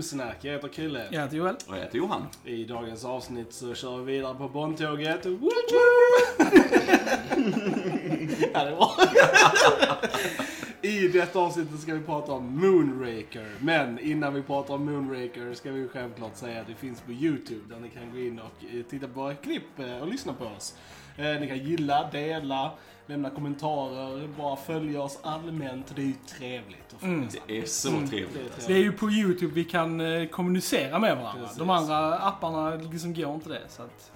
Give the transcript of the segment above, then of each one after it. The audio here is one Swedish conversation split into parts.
Filmsnack. Jag heter Krille. Jag heter Joel. Och jag heter Johan. I dagens avsnitt så kör vi vidare på Bondtåget. Ja, det var. I detta avsnittet ska vi prata om Moonraker. Men innan vi pratar om Moonraker ska vi självklart säga att det finns på YouTube där ni kan gå in och eh, titta på våra klipp eh, och lyssna på oss. Eh, Ni kan gilla, dela, lämna kommentarer, bara följa oss allmänt. Det är ju trevligt. att oss. Det är så Det är trevligt. trevligt. Det är ju på YouTube vi kan eh, kommunicera med varandra. Precis. De andra apparna liksom går inte det. Så att,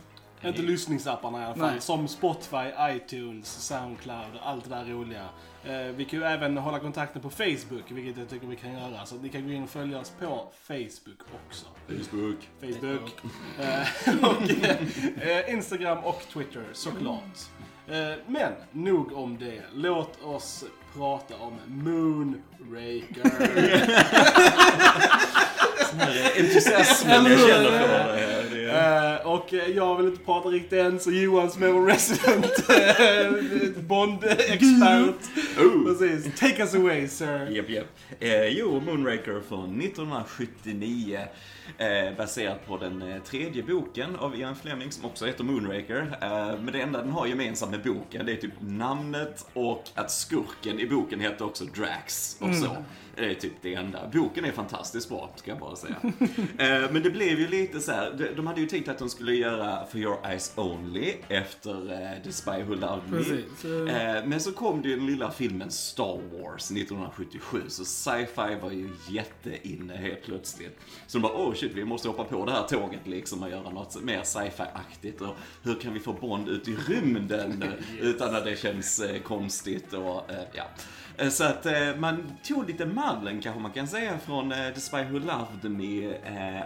Inte lyssningsapparna i alla fall. Nej. Som Spotify, iTunes, Soundcloud och allt det där roliga. Eh, vi kan ju även hålla kontakten på Facebook, vilket jag tycker vi kan göra. Så ni kan gå in och följa oss på Facebook också. Facebook. Facebook. Eh, och eh, Instagram och Twitter såklart. Eh, men nog om det. Låt oss prata om Moonraker. Entusiasmen Eller jag hur? känner för det. Eh, och jag vill inte prata riktigt än, så Johan som är vår resident eh, Bond-expert. Oh. Precis. Take us away sir. Japp, japp. Eh, jo, Moonraker från 1979. Eh, baserat på den eh, tredje boken av Ian Fleming som också heter Moonraker. Eh, men det enda den har gemensamt med boken det är typ namnet och att skurken i boken heter också Drax och så. Det är typ det enda. Boken är fantastiskt bra, ska jag bara säga. eh, men det blev ju lite så här. de- de hade ju tänkt att de skulle göra For Your Eyes Only efter eh, The Spy Who Loved Me. Precis. Eh, men så kom det ju den lilla filmen Star Wars 1977, så sci-fi var ju jätteinne helt plötsligt. Så de bara, oh shit, vi måste hoppa på det här tåget liksom och göra något mer sci-fi-aktigt. Och hur kan vi få Bond ut i rymden eh, utan att det känns eh, konstigt och eh, ja. Eh, Så att eh, man tog lite mallen kanske man kan säga från eh, The Spy Who Loved Me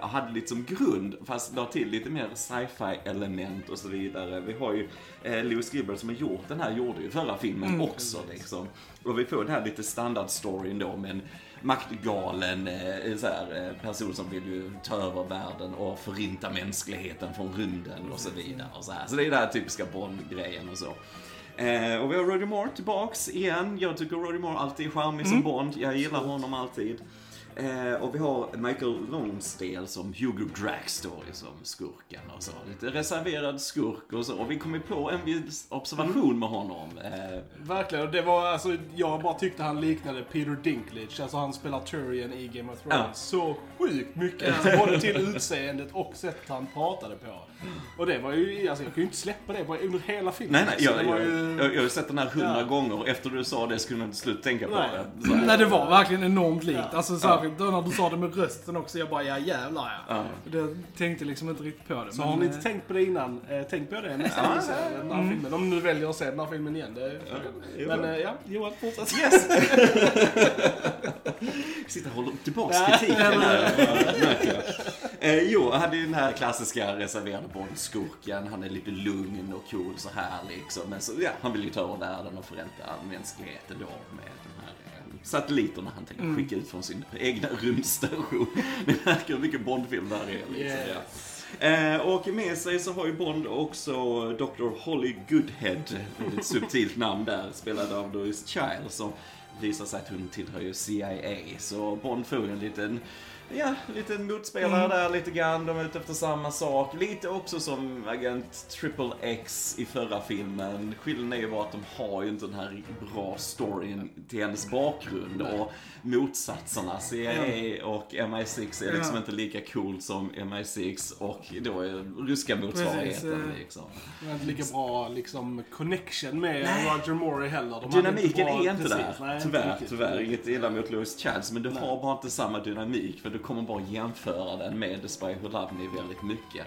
och hade lite som grund fast la till lite mer sci-fi element och så vidare. Vi har ju Lewis Gilbert som har gjort den här, gjorde ju förra filmen också liksom. Och vi får den här lite standard-storyn då med en maktgalen så här, person som vill ju ta över världen och förinta mänskligheten från rymden och så vidare. Och så, här. så det är den här typiska Bond-grejen och så. Eh, och vi har Roger Moore tillbaks igen. Jag tycker Roger Moore alltid är charmig som Bond. Jag gillar honom alltid. Eh, och vi har Michael Lonsdale som Hugo Drax då, som skurken och så. Lite reserverad skurk och så. Och vi kom ju på en viss observation med honom. Eh, Verkligen. Och det var alltså, jag bara tyckte han liknade Peter Dinklage. Alltså han spelar Tyrion i Game of Thrones. Ja. Så sjukt mycket. Alltså, både till utseendet och sättet han pratade på. Och det var ju, alltså jag kan ju inte släppa det bara under hela filmen. nej, nej, Så jag, det var jag, ju... jag, jag har sett den här hundra Ja. gånger och efter du sa det skulle jag inte sluta tänka på Nej. det. Så här. nej, det var verkligen enormt likt. Alltså Ja. Särskilt då när du sa det med rösten också. Jag bara, ja jävlar ja. Ja. Jag tänkte liksom inte riktigt på det. Så har ni inte eh, tänkt på det innan, eh, tänk på det nästa gång ni ser den här filmen. Om ni väljer att se den här filmen igen. Det, jo. men eh, ja, Johan fortsätt. Yes! Sitter och håller tillbaks kritiken här. märker. Eh, jo, jag hade ju den här klassiska reserverade Bond-skurken. Han är lite lugn och cool så här liksom. Men så, ja, han vill ju ta över världen och förränta mänskligheten då med satelliterna han tänker skicka ut från sin egna rymdstation. Ni märker hur mycket Bond-film det här är. Liksom, ja. Eh, och med sig så har ju Bond också Dr. Holly Goodhead, ett subtilt namn där, spelad av Louise Child, som visar sig att hon tillhör ju CIA. Så Bond får ju en liten, ja, liten motspelare där lite grann, de är ute efter samma sak. Lite också som Agent Triple X i förra filmen. Skillnaden är ju bara att de har ju inte den här bra storyn till hennes bakgrund och motsatserna. CIA och MI6 är liksom Ja. inte lika cool som MI6 och då är ryska motsvarigheten Precis, eh. liksom. Det var inte lika bra liksom, connection med Nej. Roger Moore heller. De Dynamiken bra- är inte precis, där. nej, inte tyvärr, riktigt. tyvärr. Inget illa mot Louis Chads, men du Nej. har bara inte samma dynamik för du kommer bara jämföra den med The Spy Who Loved Me väldigt mycket.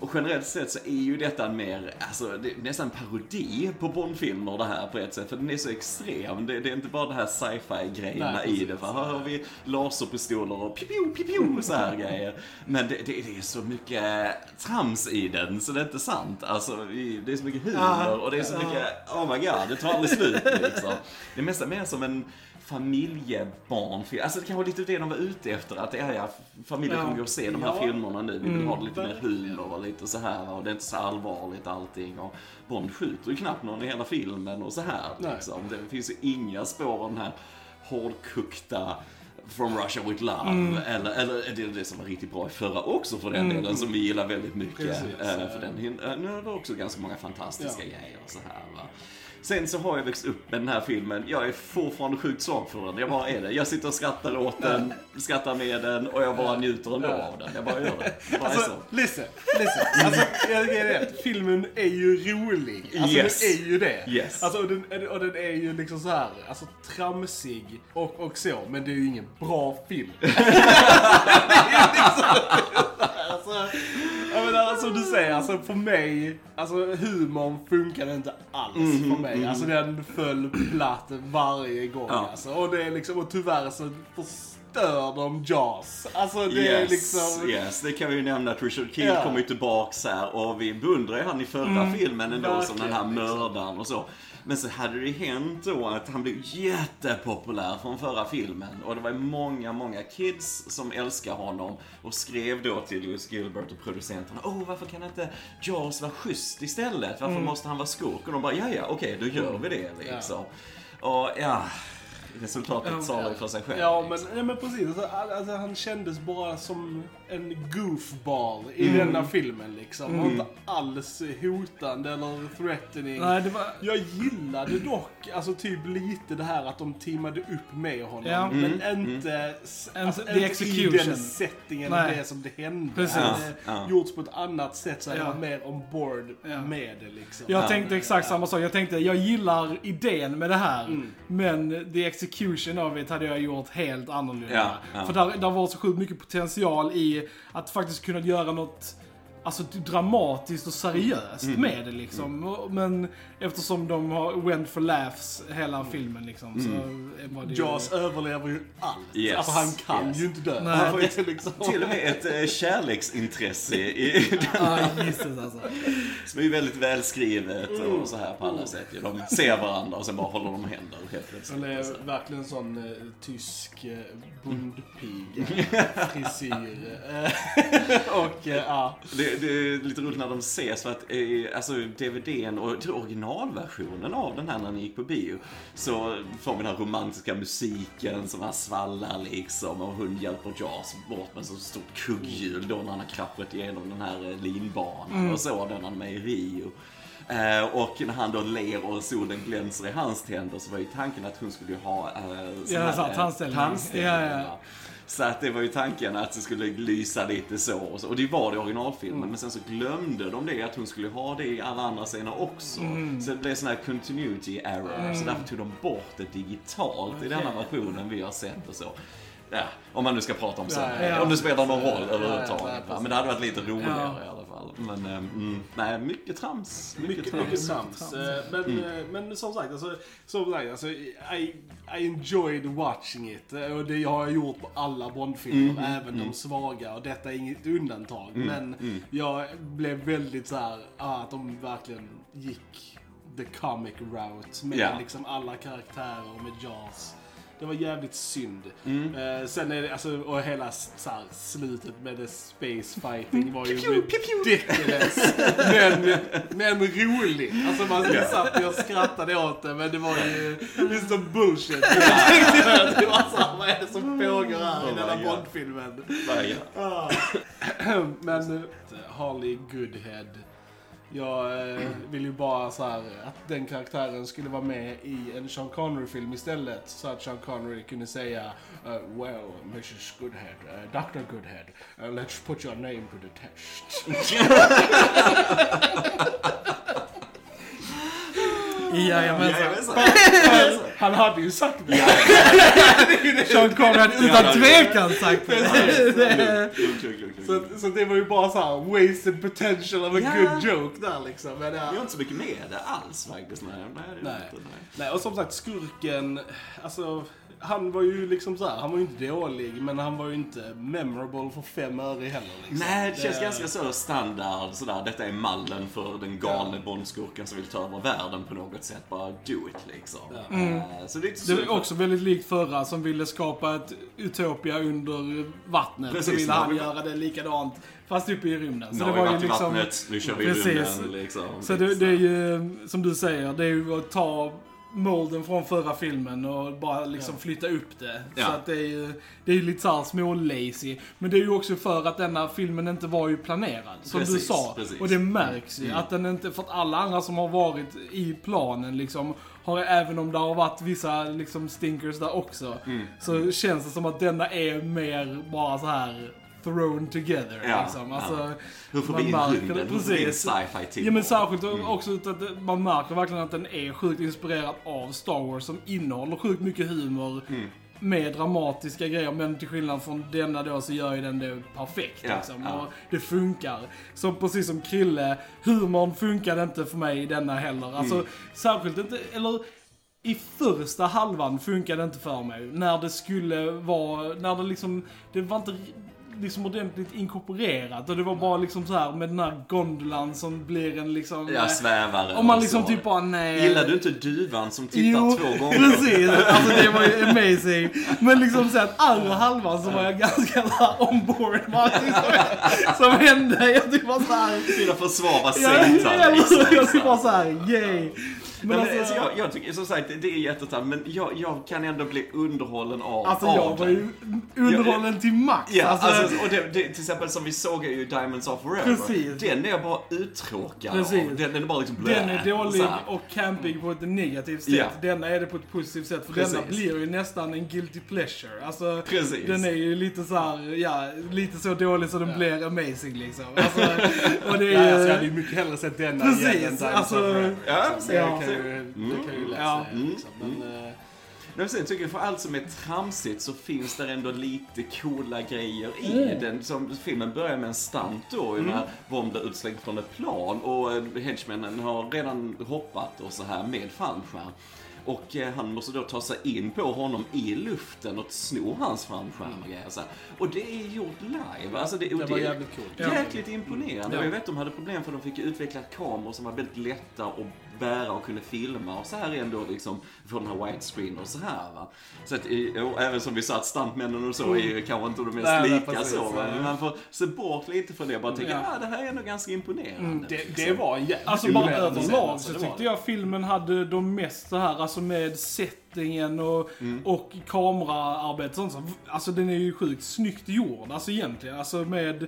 Och generellt sett så är ju detta mer, alltså det är nästan en parodi på Bondfilmer det här på ett sätt. För den är så extrem. Det, det är inte bara det här sci-fi grejerna i det. För här har vi laserpistoler och pio pio och så här grejer. Men det, det, det är så mycket trams i den så det är inte sant. Alltså det är så mycket humor och det är så mycket, oh my god, det tar aldrig slut liksom. Det är mest mer som en familjebarnfilm. Alltså det kan vara lite det de var ute efter. Att ja, ja, familjen Ja. kommer gå och se de här Ja. filmerna nu. Vi vill Mm. ha lite mer Verkligen. humor och lite så här. Och det är inte så allvarligt allting. Och Bond skjuter ju knappt någon i hela filmen och så här liksom. Det finns ju inga spår av den här hårdkokta From Russia With Love. Eller, eller det, det som var riktigt bra i förra också för den delen, som vi gillar väldigt mycket. Precis. Eh, för den, eh, nu är det också ganska många fantastiska Ja. grejer och så här va. Sen så har jag växt upp med den här filmen. Jag är fortfarande sjukt svag för den. Jag bara är det. Jag sitter och skrattar åt den, skrattar med den och jag bara njuter ändå av den. Jag bara gör det. Jag bara Alltså, så. listen, listen. Alltså, jag är rätt. Filmen är ju rolig. Alltså Yes. den är ju det. Yes. Alltså, och, den, och den är ju liksom så här, alltså tramsig och, och så, men det är ju ingen bra film. det är liksom, alltså, menar, som du säger, alltså för mig, alltså humorn funkade inte alls Mhm, för mig. Alltså den föll platt varje gång Ja. alltså. Och det är liksom, och tyvärr så förstör de Jaws. Alltså det är Yes, liksom... yes, det kan vi ju nämna att Richard Kiel Ja. kommer ju tillbaks här och vi beundrar ju han i förra filmen ändå som den här liksom. mördaren och så. Men så hade det hänt då att han blev jättepopulär från förra filmen och det var många, många kids som älskar honom och skrev då till Lewis Gilbert och producenterna Åh, varför kan inte Jaws vara schysst istället? Varför måste han vara skurk? Och de bara, ja, ja, okej, då gör vi det liksom. Och ja, resultatet talar ju för sig själv. Ja liksom. men, ja, men precis. Alltså, all- alltså, han kändes bara som en goofball i Mm. denna filmen liksom. Och inte alls hotande eller threatening. Nej, det var... Jag gillade dock, alltså typ lite det här att de teamade upp med honom. Ja. Men Mm. inte, s- En- alltså, inte i den settingen, Nej. det som det hände. Precis. Det Ja, ja. gjorts på ett annat sätt så jag varit mer on board Ja. med det liksom. Jag Ja. tänkte exakt samma sak. Jag tänkte, jag gillar idén med det här. Mm. Men the execution of it hade jag gjort helt annorlunda. Ja, ja. För där, där var så sjukt mycket potential i att faktiskt kunna göra något Alltså dramatiskt och seriöst Mm. med det liksom. Och- Men eftersom de har went for laughs hela filmen liksom så var det ju... Jaws överlever ju allt. Yes, Alltså han kan yes. ju inte dö. Nej. Han får ju liksom... Till och med ett eh, kärleksintresse i, den, Ja, gissas alltså. som är väldigt välskrivet och så här på alla sätt. ju. De ser varandra och sen bara håller de händer helt plötsligt. Han är verkligen sån eh, tysk eh, bondpiga frisyr. Och ja. Det, det är lite roligt när de ses för att eh, alltså DVDn och originalversionen av den här när ni gick på bio så får vi den här romantiska musiken som här svallar liksom och hon hjälper Jaws bort med så stort kugghjul då när han har kraschat igenom den här eh, linbanan och så då när han är med i Rio. Eh, och när han då ler och solen glänser i hans tänder så var ju tanken att hon skulle ha eh, Ja, här, eh, tandställning. tandställning, Ja, ja. Så att det var ju tanken att det skulle lysa lite så och, så. och det var det i originalfilmen. Mm. Men sen så glömde de det att hon skulle ha det i alla andra scener också. Mm. Så det blev sån här continuity error. Så därför tog de bort det digitalt i denna versionen vi har sett och så. Ja, om man nu ska prata om så. Ja. Om det spelar någon roll överhuvudtaget. Men det hade varit lite roligare Ja. i alla fall. Men eh, mm, nej, mycket trams. Mycket, Mycket, trams. mycket trams. Eh, Men, eh, men som sagt, alltså, som sagt alltså, I, I enjoyed watching it. Och det har jag gjort på alla Bondfilmer, även de svaga. Och detta är inget undantag. Men jag blev väldigt så här, att de verkligen gick the comic route med Ja. liksom alla karaktärer och med Jaws. Det var jävligt synd. Mm. Eh, sen är det, alltså, och hela så här, slutet med the space fighting var ju ridiculous. men, men roligt. Alltså man Ja. satt och skrattade åt det, men det var ju lite som bullshit. Det var så här, vad är det som pågår här i Oh denna my God. Bondfilmen? Ja. Men eh, Harley Goodhead. Jag eh, vill ju bara så här att den karaktären skulle vara med i en Sean Connery-film istället. Så att Sean Connery kunde säga uh, Well, Mrs Goodhead, eh, uh, Dr Goodhead, uh, let's put your name to the test. Jajamensan. Han hade ju sagt det. Sean Connery hade utan tvekan sagt det. Så, så det var ju bara så här wasted potential of a Ja. good joke där liksom. Men, ja. Jag har inte så mycket med det alls faktiskt. Nej, nej, det är Nej. inte, nej. Nej, och som sagt skurken, alltså han var ju liksom så här, han var ju inte dålig men han var ju inte memorable för fem öre heller liksom. Nej, det känns ganska så standard sådär. Detta är mallen för den galne bondskurken som vill ta över världen på något sätt. Bara do it liksom. Eh, Så det är inte så... Det var också väldigt likt förra som ville skapa ett Utopia under vattnet. Precis, så ville han vi- göra det likadant fast uppe i rymden. Nu Så har det vi var ju liksom... vattnet, nu kör vi i Precis. rymden liksom. Så det, det är ju, som du säger, det är ju att ta molden från förra filmen och bara liksom flytta upp det. Ja. Så att det är ju, det är ju lite såhär små-lazy. Men det är ju också för att denna filmen inte var ju planerad, som du Precis, sa. precis. Mm. Och det märks ju. Att den inte, för att alla andra som har varit i planen liksom, har även om det har varit vissa liksom stinkers där också, Mm. så känns det som att denna är mer bara så här thrown together. Ja, liksom. ja. Alltså, Hur får vi in rymden? Hur får vi in sci-fi till? Ja men särskilt också att man märker verkligen att den är sjukt inspirerad av Star Wars som innehåller sjukt mycket humor Mm. med dramatiska grejer men till skillnad från denna då så gör ju den det perfekt Ja, liksom. ja. Och det funkar. Så precis som Krille, humorn funkade inte för mig i denna heller. Alltså Mm. särskilt inte, eller i första halvan funkade det inte för mig. När det skulle vara, när det liksom, det var inte liksom ordentligt inkorporerat och det var bara liksom så här med den här gondolan som blir en liksom... Ja, eh, svävare Om man och liksom så. typ bara nej. Gillar du inte duvan som tittar Jo, två gånger? precis. Alltså det var ju amazing. Men liksom sen andra halvan så var jag ganska såhär on board med allting som, som hände. Jag typ bara såhär... Dina försvara Jag, satan jag, liksom. typ bara såhär, yay. Men Men alltså, alltså, jag, jag tycker som sagt, det är jättetamt, men jag, jag kan ändå bli underhållen av, alltså av jag var ju underhållen till max. Ja, alltså, alltså, och det, det, till exempel som vi såg är ju Diamonds of Forever. Precis. Den är jag bara uttråkad Precis. av. Den, den är bara liksom blä, Den är dålig och campig på ett negativt sätt. Ja. Denna är det på ett positivt sätt. För Precis. denna blir ju nästan en guilty pleasure. Alltså, Precis. den är ju lite så här, ja, lite så dålig så den blir amazing liksom. Alltså, och det Ja, är alltså, jag ju... hade ju mycket hellre sett denna Precis, igen än Diamonds alltså- of Forever. Ja, Så ja. kan ju, det kan ju lätt Ja. säga liksom. Men, eh, Men sen tycker jag för allt som är tramsigt så finns det ändå lite coola grejer i Mm. den. Som filmen börjar med en stunt då, när Bond blir utslängd från ett plan och eh, henchmännen har redan hoppat och så här med fallskärm. Och eh, han måste då ta sig in på honom i luften och sno hans fallskärm och grejer så här. Och det är gjort live. Alltså det, och Det var jävligt coolt. Jäkligt imponerande. Ja. Och jag vet de hade problem för de fick utveckla kameror som var väldigt lätta att bära och kunde filma och så här ändå liksom från den här widescreen och så här va. Så att, och även som vi sa att stuntmännen och så är ju kanske inte de mest Nej, nej, lika precis. så va. Men man får se bort lite från det och bara tänka, Ja. ah, det här är ändå ganska imponerande. det, det var en jävligt Alltså bara överlag alltså, så tyckte det. jag filmen hade de mest så här, alltså med settingen och, och kameraarbete och sånt. så- Alltså den är ju sjukt snyggt gjord, alltså egentligen. Alltså med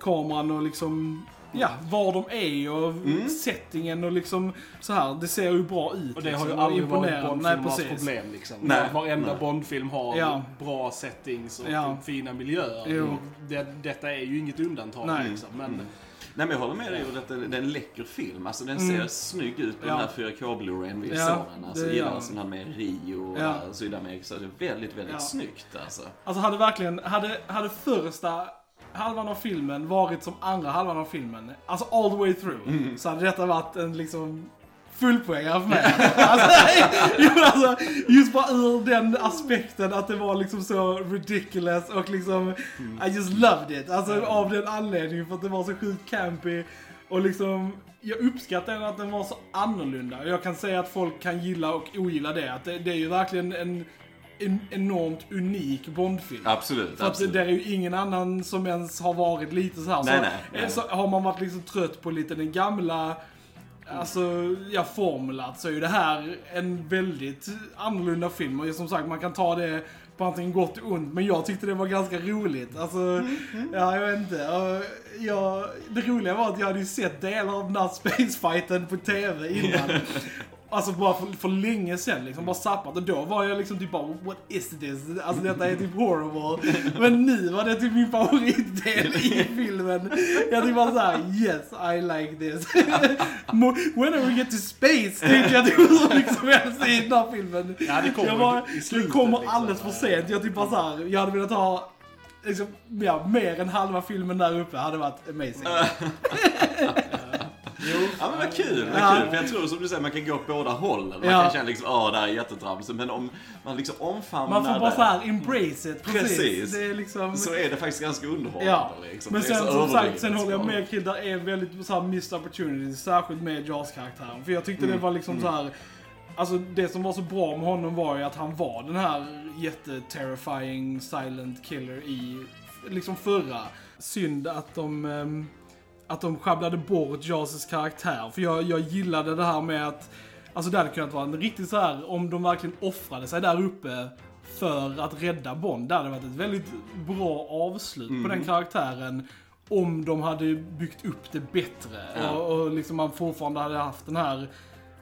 kameran och liksom, ja, var de är och settingen och liksom så här. Det ser ju bra ut. Och det har ju liksom, aldrig varit precis. problem liksom. Nej. Varenda Nej. Bondfilm har Ja. bra settings och Ja. fina miljöer. Jo. Och det, detta är ju inget undantag Nej. liksom. Men Nej men jag håller med dig om att det det är en läcker film. Alltså den ser snygg ut på Mm. Ja. den här 4K Blu-rayn vi Ja, såg den. Alltså det gillar en sån här med Rio och Ja. Sydamerika så det är väldigt, väldigt Ja. snyggt alltså. Alltså hade verkligen, hade, hade första halvan av filmen varit som andra halvan av filmen, alltså all the way through, Mm. så hade detta varit en liksom fullpoängare för mig. alltså, alltså, just bara ur den aspekten att det var liksom så ridiculous och liksom, Mm. I just loved it. Alltså av den anledningen för att det var så sjukt campy och liksom jag uppskattar att den var så annorlunda. Jag kan säga att folk kan gilla och ogilla det. Att det, det är ju verkligen en, en enormt unik Bondfilm. Absolut, För att absolut. det är ju ingen annan som ens har varit lite så här. Nej, så, nej, nej. så har man varit liksom trött på lite den gamla Alltså, ja, formulat så är ju det här en väldigt annorlunda film. Och som sagt, man kan ta det på antingen gott och ont. Men jag tyckte det var ganska roligt. Alltså, Mm, ja, jag vet inte. Och Jag, det roliga var att jag hade ju sett delar av den här spacefighten på TV innan. Alltså bara för, för länge sedan liksom, bara zappat. Och då var jag liksom typ bara, what is this? Alltså detta är typ horrible. Men nu var det typ min favoritdel i filmen. Jag typ bara såhär, yes I like this. When we get to space tänkte jag typ så mycket som helst i den här filmen. Ja, det kommer jag bara, i det slutet, kommer liksom. alldeles för sent. Jag typ bara såhär, jag hade velat ha Liksom, ja, mer än halva filmen där uppe hade varit amazing. Ja men vad kul, vad Ja. kul. För jag tror som du säger, man kan gå åt båda hållen. Man Ja. kan känna liksom, åh det här är jättetramsigt. Men om man liksom omfamnar Man får bara det, såhär embrace it. Precis. Precis. Det är liksom... så är det faktiskt ganska underhållande. Ja, Liksom. men Det sen så som sagt, sen håller jag så. med Kid, där är väldigt så här missed opportunities, särskilt med Jaws-karaktären. För jag tyckte Mm. det var liksom så här. Alltså det som var så bra med honom var ju att han var den här jätte-terrifying silent killer i liksom förra. Synd att de, ehm, att de sjabblade bort Jaws karaktär. För jag, jag gillade det här med att Alltså det hade kunnat vara en riktigt så här om de verkligen offrade sig där uppe för att rädda Bond. Det hade varit ett väldigt bra avslut på Mm. den karaktären. Om de hade byggt upp det bättre. Ja. Och, och liksom man fortfarande hade haft den här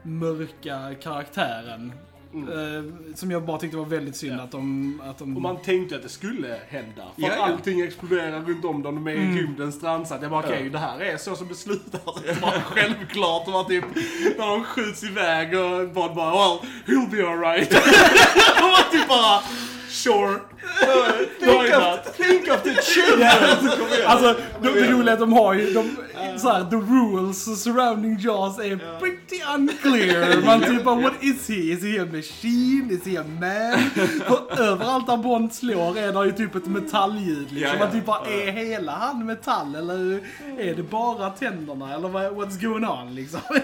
mörka karaktären. Eh, som jag bara tyckte var väldigt synd Mm. Ja. att de... Att de Och man tänkte att det skulle hända. För Ja, ja. allting exploderar runt om dem, de är i Mm. rymden strandsatt. Jag bara okej, Ja. det här är så som det slutar. Det var självklart. Det var typ när de skjuts iväg och Bond bara well, he'll be alright. Det var typ bara sure. Why not? Think of the children! Alltså, det, det roliga är att de har ju, de, så här, the rules surrounding Jaws är pretty unclear. Man typ bara, what is he? Is he a machine? Is he a man? För överallt där Bond slår är det ju typ ett metallljud liksom. Man typ bara, är hela han metall eller är det bara tänderna? Eller vad, what's going on liksom? Uh,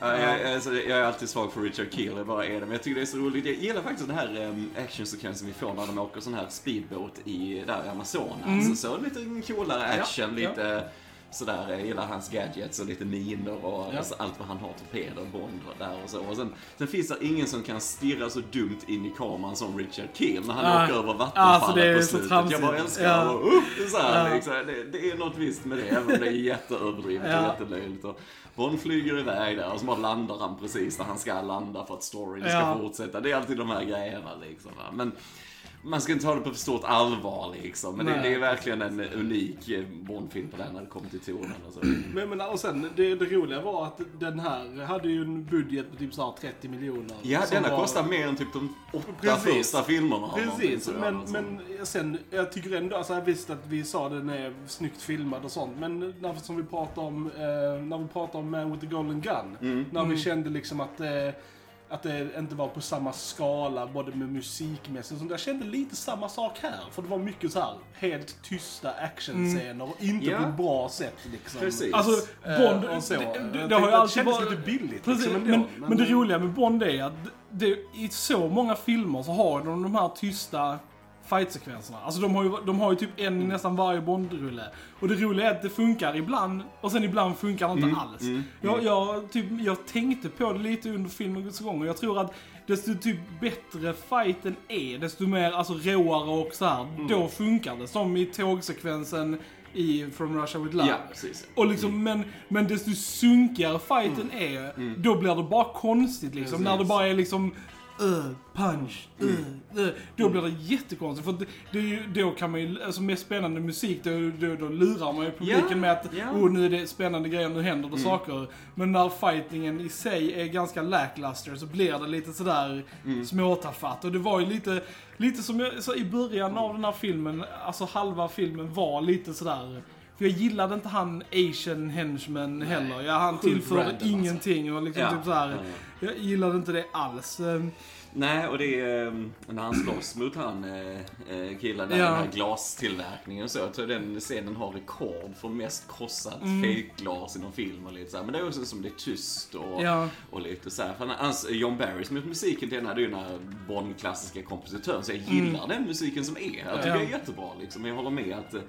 ja, jag, alltså, jag är alltid svag för Richard Keel, jag bara är det. Men jag tycker det är så roligt. Jag gillar faktiskt den här um, actionsekvensen vi får när de åker sån här speedboat i, där i Amazonas. Så, så lite coolare action, Mm. Ja, lite sådär. Jag gillar hans gadgets och lite minor och Ja. alltså, allt vad han har, torpeder, Bond och där och så. Och sen, sen finns det ingen som kan stirra så dumt in i kameran som Richard Keel när han Ah. åker över vattenfallet Alltså, det är på så slutet. tramsigt. Jag bara älskar Ja. Och, uh, så här, Ja. liksom, det, det är något visst med det, även om det är jätteöverdrivet Ja. och jättelöjligt. Och Bond flyger iväg där och så bara landar han precis där han ska landa för att storyn ska Ja. fortsätta. Det är alltid de här grejerna liksom. Men man ska inte ta det på för stort allvar liksom. Men det, det är verkligen en unik eh, Bondfilm på den när det kommer till tonen och så. Men, men och sen, det, det roliga var att den här hade ju en budget på typ så här 30 miljoner. Ja, denna var- kostar mer än typ de åtta Precis. första filmerna. Precis, men, alltså. men sen, jag tycker ändå, alltså visst att vi sa den är snyggt filmad och sånt, men när, som vi pratade om, eh, när vi pratade om Man with the Golden Gun, Mm. när vi kände liksom att eh, att det inte var på samma skala, både med musikmässigt och sånt. Jag kände lite samma sak här. För det var mycket så här helt tysta actionscener och inte Ja. på ett bra sätt liksom. Precis. Alltså, Eh, Bond, och så. det, det, det har ju alltid varit... lite billigt Precis, liksom men, ändå, men, det roliga med Bond är att det, i så många filmer så har de de här tysta fightsekvenserna. Alltså de har, ju, de har ju typ en i nästan varje Bond-rulle. Och det roliga är att det funkar ibland, och sen ibland funkar det inte alls. Jag, jag, typ, jag tänkte på det lite under filmens gång och jag tror att desto typ bättre fighten är, desto mer alltså råare och så här, då funkar det. Som i tågsekvensen i From Russia With Love. Ja, precis. Och liksom, men, men desto sunkigare fighten Mm. är, då blir det bara konstigt liksom. Precis. När det bara är liksom uh, punch, uh, Mm. uh, Då blir det jättekonstigt. För det, det är ju, då kan man ju, alltså med spännande musik, då, då, då lurar man ju publiken Ja, med att ja. oh, nu är det spännande grejer, nu händer Mm. det saker. Men när fightingen i sig är ganska lackluster så blir det lite sådär Mm. småtafatt. Och det var ju lite, lite som jag sa i början av den här filmen, alltså halva filmen var lite sådär för jag gillade inte han asian henchman heller. Ja, han tillförde alltså. ingenting och liksom Ja, typ så här. ja, Jag gillade inte det alls. Ehm, Nej, och det är eh, när han slåss mot han eh, eh, killen där, Ja. den här glastillverkningen och så. Jag tror den scenen har rekord för mest krossat Mm. fejkglas i någon film och lite så här. Men det är också som det är tyst och, Ja. och lite så här. För han, hans, John Barry som gjort musiken till den här, det är ju den här Bond-klassiska kompositören. Så jag gillar den musiken som är. Jag tycker Mm. Ja. det är jättebra liksom. Men jag håller med att eh,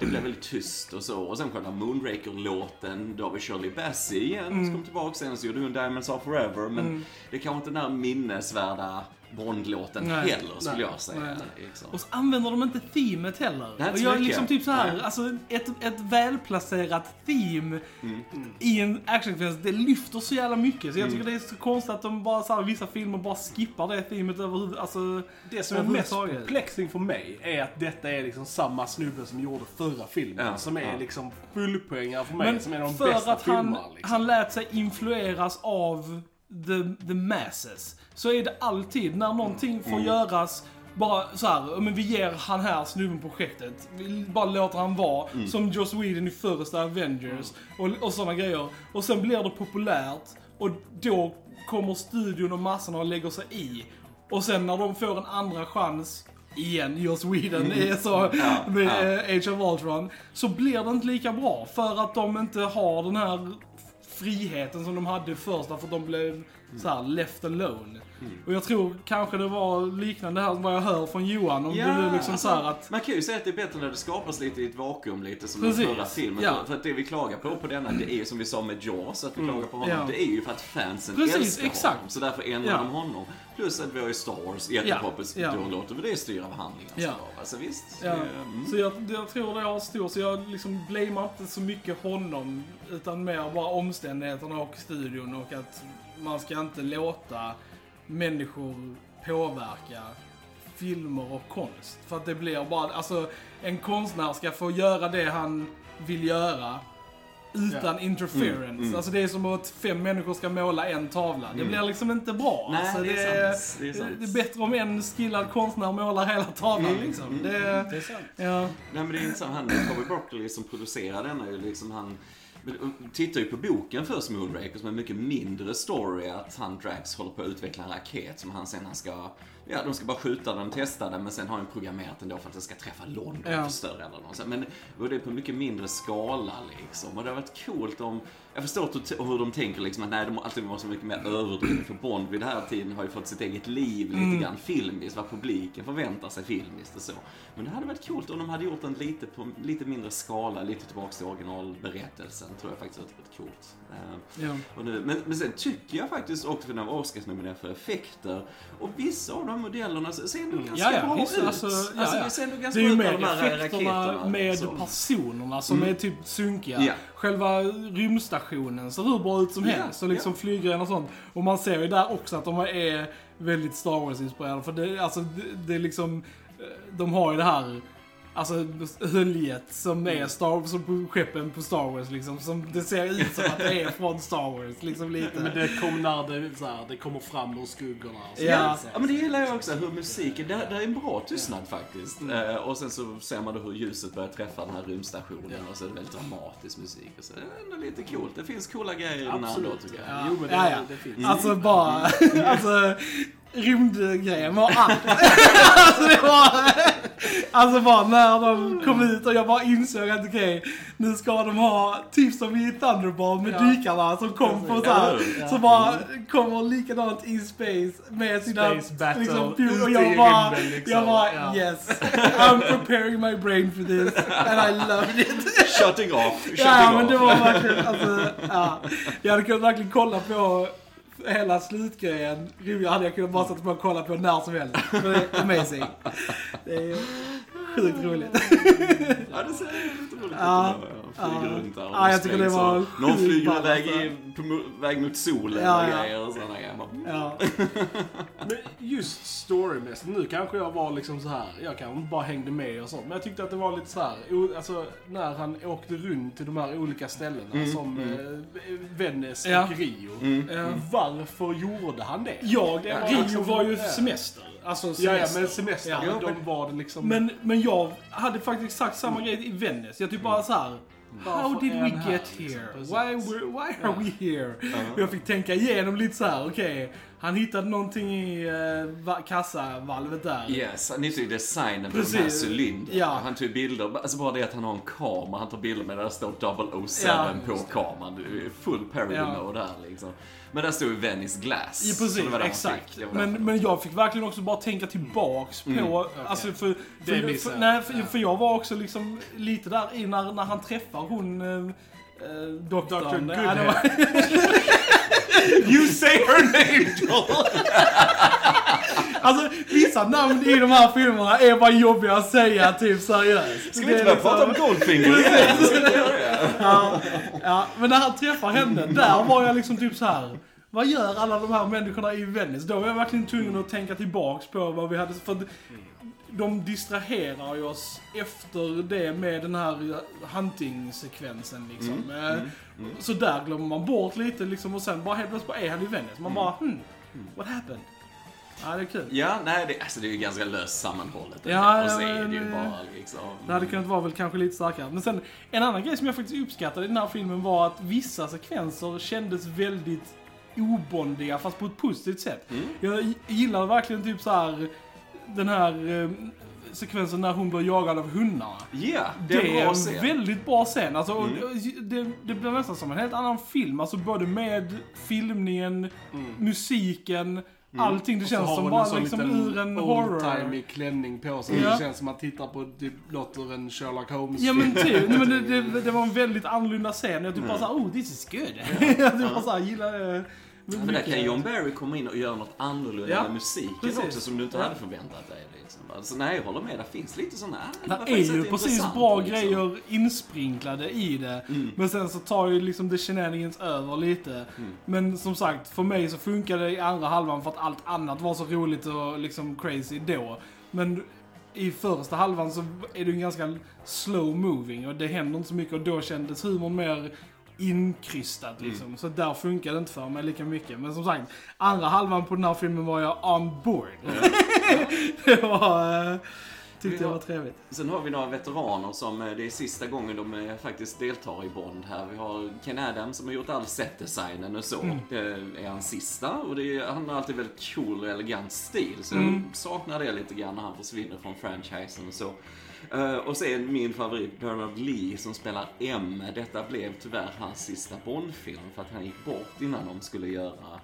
det blev väldigt tyst och så. Och sen själva Moonraker-låten, då har vi Shirley Bassey igen Mm. som kom tillbaka sen. Så gjorde hon Diamonds Are Forever. Men det är kanske inte den här minnesvärda Bond-låten Nej. heller, skulle Nej. jag säga. Nej. Liksom. Och så använder de inte themet heller. Nej, och jag är liksom typ så här, alltså ett, ett välplacerat theme Mm. i en actionsekvens, det lyfter så jävla mycket. Så jag Mm. tycker det är så konstigt att de bara så här, vissa filmer bara skippar det themet överhuvud, alltså Det som är mest överhuvudtaget. perplexing för mig är att detta är liksom samma snubbe som gjorde förra filmen. Ja, som är ja. liksom fullpoängare för mig, Men som är de för bästa att han, filmerna. Liksom. han lät sig influeras av the, the masses, så är det alltid när någonting får göras bara så här, men vi ger han här snubben projektet. Vi bara låter han vara. Som Joss Whedon i första Avengers. Och, och sådana grejer. Och sen blir det populärt. Och då kommer studion och massorna och lägger sig i. Och sen när de får en andra chans Igen, Joss Whedon är så med eh, Age of Ultron. Så blir det inte lika bra. För att de inte har den här friheten som de hade först. Därför att de blev så här left alone. Och jag tror kanske det var liknande här vad jag hör från Johan. Om det är liksom så här att... Man kan ju säga att det är bättre när det skapas lite i ett vakuum, lite som Precis, den förra filmen. ja. För att det vi klagar på på denna, det är ju som vi sa med Jaws, att vi klagar på honom. Ja. Det är ju för att fansen Precis, älskar exakt. honom. Så därför ändrar Ja. de honom. Plus att vi har ju Star Wars, jättepoppis, Ja, ja. då låter vi det styra vad handlingen Ja. ska vara. Alltså visst. Ja. det- mm. Så jag, jag tror det har stor, så jag liksom blamear inte så mycket honom, utan mer bara omständigheterna och studion och att man ska inte låta människor påverka filmer och konst. För att det blir bara, alltså en konstnär ska få göra det han vill göra utan interference. Mm, mm. Alltså det är som att fem människor ska måla en tavla. Det blir liksom inte bra. Nej, alltså, det är sant. Det är sant. det är bättre om en skillad konstnär målar hela tavlan Mm, liksom. mm. Det, Det är sant. ja. Nej men det är intressant, han Toby Broccoli som producerar denna är ju liksom han tittar ju på boken först, Moonraker, som är en mycket mindre story. Att han, Drax, håller på att utveckla en raket som han sen han ska, ja de ska bara skjuta den, testa den, men sen har han programmerat den då för att den ska träffa London och förstöra sånt. Men och det är på en mycket mindre skala liksom. Och det har varit coolt om, jag förstår hur- hur de tänker liksom att nej, de alltid måste vara mycket mer överdrivet. För Bond vid den här tiden har ju fått sitt eget liv lite Mm. grann filmiskt, vad publiken förväntar sig filmiskt och så. Men det hade varit coolt om de hade gjort den lite på lite mindre skala, lite tillbaks till originalberättelsen. Tror jag faktiskt hade varit coolt. Eh, Ja. nu, men, men sen tycker jag faktiskt också för den var Oscarsnominerad för effekter. Och vissa av de modellerna ser ändå ganska Ja, ja, bra visst, ut. alltså, ja, ja. det ser ändå ganska Det är ju mer de effekterna med så. personerna som Mm. är typ sunkiga. Själva rymdstationen ser hur bra ut som Ja, helst. Och liksom ja. flygrejen och sånt. Och man ser ju där också att de är väldigt Star Wars-inspirerade. För det, alltså, det, det är liksom, eh, de har ju det här Alltså höljet som är Star som på skeppen på Star Wars liksom. Som det ser ut som att det är från Star Wars liksom lite. Men det kom när det, så här, det kommer fram ur skuggorna. Och så. Ja. Ja men det gillar jag också, hur musiken, det, det är en bra tystnad faktiskt. Eh, och sen så ser man då hur ljuset börjar träffa den här rymdstationen och så är det väldigt dramatisk musik. Och så det är ändå lite coolt. Det finns coola grejer i den här Absolut. tycker jag. Ja. Jo men det, Ja, ja. det finns. Alltså bara, alltså rymdgrejen var allt. alltså det var, alltså bara när de kom ut och jag bara insåg att okej, nu ska de ha typ som i Thunderball med Ja. dykarna som kom på så här, Ja. så bara kommer likadant i space med sina Space battle, liksom, och jag bara, liksom. jag bara Ja. yes, I'm preparing my brain for this and I loved it. Shutting off, shutting Ja, off. men det var verkligen, alltså, ja. Jag hade kunnat verkligen kolla på hela slutgrejen. Jag hade jag kunnat bara sätta på och kolla på när som helst. Det är amazing. Det är sjukt roligt. Ja, det ser lite roligt ut. Ja. Ja, flyger Ja. runt där och Ja, jag tycker det var och Någon flyger iväg alltså. i, på, mo- väg mot solen Ja, och ja. grejer och sådana grejer. Ja. Men just storymässigt, nu kanske jag var liksom så här. jag kanske inte bara hängde med och sånt. Men jag tyckte att det var lite så här. alltså när han åkte runt till de här olika ställena som eh, Venice Ja. och Rio. Ja. Varför gjorde han det? Jag, Det var Rio liksom- var ju ja. semester. Alltså Ja, semester. ja, men semester, Ja. men de var det liksom... Men, men jag hade faktiskt exakt samma grej i Venice. Jag typ bara så här. How did we get liksom? here? Why, why are we here? Jag fick tänka igenom lite så här. okej. Han hittade någonting i va- kassavalvet där. Yes, han hittade ju designen på de här Precis. cylindrarna. Ja. Han tog bilder, alltså bara det att han har en kamera, han tar bilder med där det står 007 Ja, på kameran. Full parody Ja. mode där liksom. Men där stod ju Venice Glass. Ja, precis, exakt. Men, men jag fick verkligen också bara tänka tillbaks på, alltså för, Det för, missade för, jag. nej, för, Ja. för jag var också liksom lite där i när, när han träffar hon äh, doktorn. Dr. Var- You say her name Joel! Alltså vissa namn i de här filmerna är bara jobbiga att säga typ seriöst. Ska vi Det inte är börja prata om liksom- Goldfinger? Ja, ja, men när han träffar henne, där var jag liksom typ så här. Vad gör alla de här människorna i Venice? Då var jag verkligen tvungen att tänka tillbaks på vad vi hade, för de distraherar ju oss efter det med den här hunting-sekvensen liksom. Eh, Så där glömmer man bort lite liksom och sen bara helt plötsligt bara är han i Venice. Man bara hmm, what happened? Ja, det är kul. Ja, nej, det, alltså, det är ju ganska löst sammanhållet. Ja, och så är det ju men- bara liksom... Det hade kunnat vara väl kanske lite starkare. Men sen, en annan grej som jag faktiskt uppskattade i den här filmen var att vissa sekvenser kändes väldigt obondiga, fast på ett positivt sätt. Mm. Jag gillar verkligen typ så här den här eh, sekvensen när hon blir jagad av hundarna. Ja, Det, det är en är en scen. väldigt bra scen. Alltså, Mm. det, det blir nästan som en helt annan film. Alltså både med filmningen, musiken, allting. Det Mm. Känns har som hon bara liksom ur en horror. old-timey klänning på sig. Ja. Det känns som att man tittar på typ något ur en Sherlock Holmes Ja men typ, Nej, men det, det, det var en väldigt annorlunda scen. Jag typ bara såhär, oh this is good. jag typ bara såhär, gillar det. Men där kan John Barry komma in och göra något annorlunda Ja, med musiken precis. också som du inte Ja. hade förväntat dig. Liksom. Alltså, nej, jag håller med. Det finns lite sådana här. Det är ju precis bra liksom. grejer insprinklade i det. Mm. Men sen så tar ju liksom the shenanigans över lite. Mm. Men som sagt, för mig så funkar det i andra halvan för att allt annat var så roligt och liksom crazy då. Men i första halvan så är det ju ganska slow moving och det händer inte så mycket och då kändes humorn mer inkrystad liksom. Mm. Så där funkar det inte för mig lika mycket. Men som sagt, andra halvan på den här filmen var jag on board. det var... eh, tyckte jag var trevligt. Sen har vi några veteraner som eh, det är sista gången de eh, faktiskt deltar i Bond här. Vi har Ken Adams som har gjort all setdesignen och så. Mm. Det är hans sista och det är, han har alltid väldigt cool och elegant stil. Så Mm. jag saknar det lite grann när han försvinner från franchisen och så. Eh, och sen min favorit Bernard Lee som spelar M. Detta blev tyvärr hans sista Bond-film för att han gick bort innan de skulle göra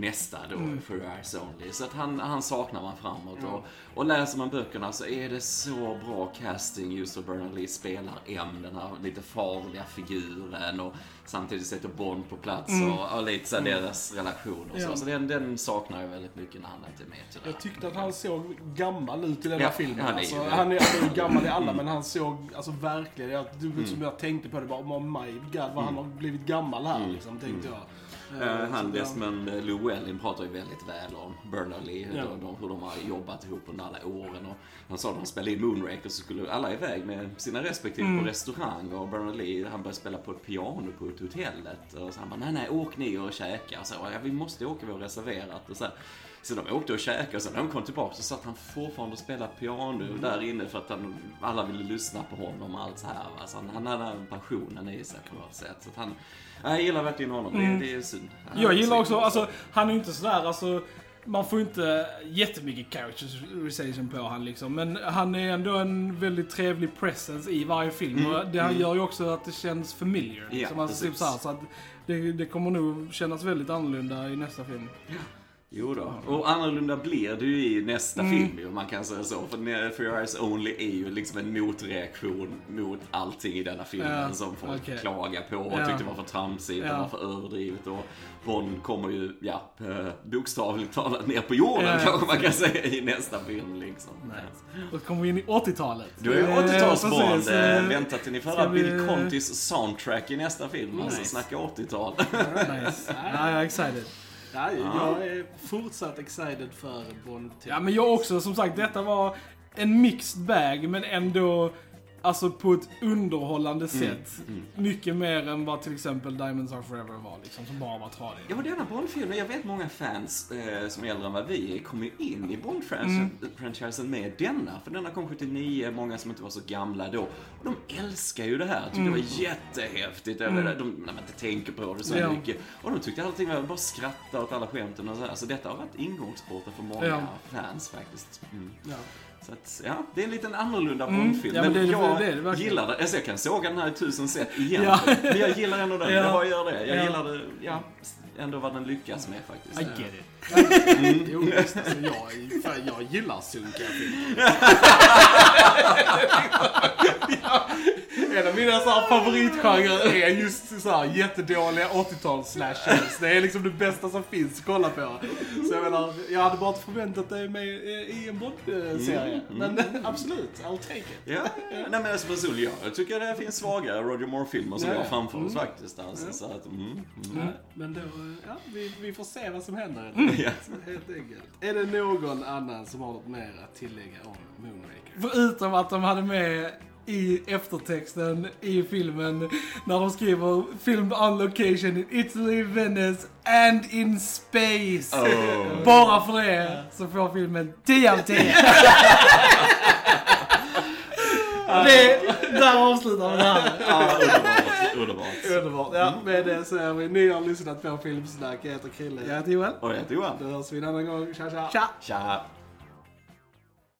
nästa då, Mm. For Eyes Only. Så att han, han saknar man framåt. Och, och läser man böckerna så är det så bra casting just hur Bernard Lee spelar M, den här lite farliga figuren och samtidigt sätter Bond på plats och, och lite så här deras relation och så. Mm. Ja. Så den, den saknar jag väldigt mycket när han inte är med tyvärr. Jag tyckte att han såg gammal ut i den Ja, här filmen. ja, det är alltså, ju- Mm. han, är, han är gammal i alla, men han såg alltså, verkligen... Jag, du, som jag tänkte på det, bara oh my god vad han har blivit gammal här, liksom, tänkte jag. Mm. Eh, Eh, han Desmond Llewellyn pratar ju väldigt väl om hur, Ja. de, hur de har jobbat ihop under alla åren. Och han sa när de spelade in Moonraker så skulle alla iväg med sina respektive Mm. på restaurang och Bernard Lee han började spela på ett piano på ett hotellet. Och så han bara, nej nej åk ni och käka. Och så, ja, vi måste åka, vi har reserverat. Och så, här. så de åkte och käkade och sen när de kom tillbaka så satt han fortfarande och spelade piano Mm. där inne för att han, alla ville lyssna på honom och allt så här. va. Så han, han hade den passionen i sig på något sätt. Så att han, jag gillar verkligen honom, det, det är synd. Han Mm. Jag gillar så- också, alltså han är ju inte sådär, alltså man får inte jättemycket characterization på han liksom. Men han är ändå en väldigt trevlig presence i varje film. och det han gör ju också att det känns familiar. Ja, liksom, alltså, typ så, här, så att det, det kommer nog kännas väldigt annorlunda i nästa film. Jo då. Och annorlunda blir det ju i nästa Mm. film om man kan säga så. För For Your Eyes Only är ju liksom en motreaktion mot allting i denna filmen Ja, som folk okej. klagar på och Ja. tyckte var för tramsigt Ja. och var för överdrivet. Och Bond kommer ju, ja, eh, bokstavligt talat ner på jorden Ja, kanske man kan säga i nästa film liksom. Då kommer vi in i 80-talet. Du är ju Eh, 80-talsbond. precis, Eh, Vänta till ni får höra vi- Bill Contis soundtrack i nästa film. Alltså Nice. snacka 80-tal. Nice. Ja, är excited. Ja, jag är fortsatt excited för Bond Ja, men jag också. Som sagt, detta var en mixed bag, men ändå alltså på ett underhållande sätt. Mycket mer än vad till exempel Diamonds Are Forever var, liksom, som bara var tradig. Ja, men denna Bond-filmen, jag vet många fans eh, som är äldre än vad vi är, kom ju in i Mm. Bond-franchisen med denna. För denna kom 79, många som inte var så gamla då. Och de älskar ju det här, tyckte det var jättehäftigt. Jag vet, de, när man inte tänker på det så Mm. Ja. mycket. Och de tyckte allting var bara skratta åt alla skämten och så här. Så detta har varit ingångsporten för många Ja. fans faktiskt. Mm. Ja. Så att, ja, det är en liten annorlunda Mm. Bond-film. Ja, men men det är- jag det det gillar det. Alltså jag kan såga den här i tusen sätt igen. Ja. Men jag gillar ändå den. Ja. Jag bara gör det. Jag Ja. gillar det, ja, ändå vad den lyckas med faktiskt. I get it. Jo, visst, alltså, jag, fan, jag gillar sunkiga filmer. En av mina så här, favoritgenrer är just så här, jättedåliga 80-tals slashers. Det är liksom det bästa som finns att kolla på. Så jag menar, jag hade bara inte förväntat det med i en Bond-serie. Men absolut, I'll take it. Ja, nej men alltså personligen, jag tycker det finns svagare Roger Moore-filmer som Ja, vi har ja. framför oss faktiskt. Alltså, så att, mm, mm. Ja, Men då, ja, vi, vi får se vad som händer helt Ja. Helt enkelt. Är det någon annan som har något mer att tillägga om Moonraker? Förutom att de hade med i eftertexten i filmen när de skriver “Filmed on location in Italy, Venice and in space”. Oh. Bara för det så får filmen 10 av 10. det, där avslutar vi det här. Ja, underbart, underbart. Underbart. Ja, med det så är vi. Ni har lyssnat på Filmsnack. Jag heter Krille. Jag heter Joel. Och jag heter Johan. Då hörs vi en annan gång. Tja, tja. Tja! Tja!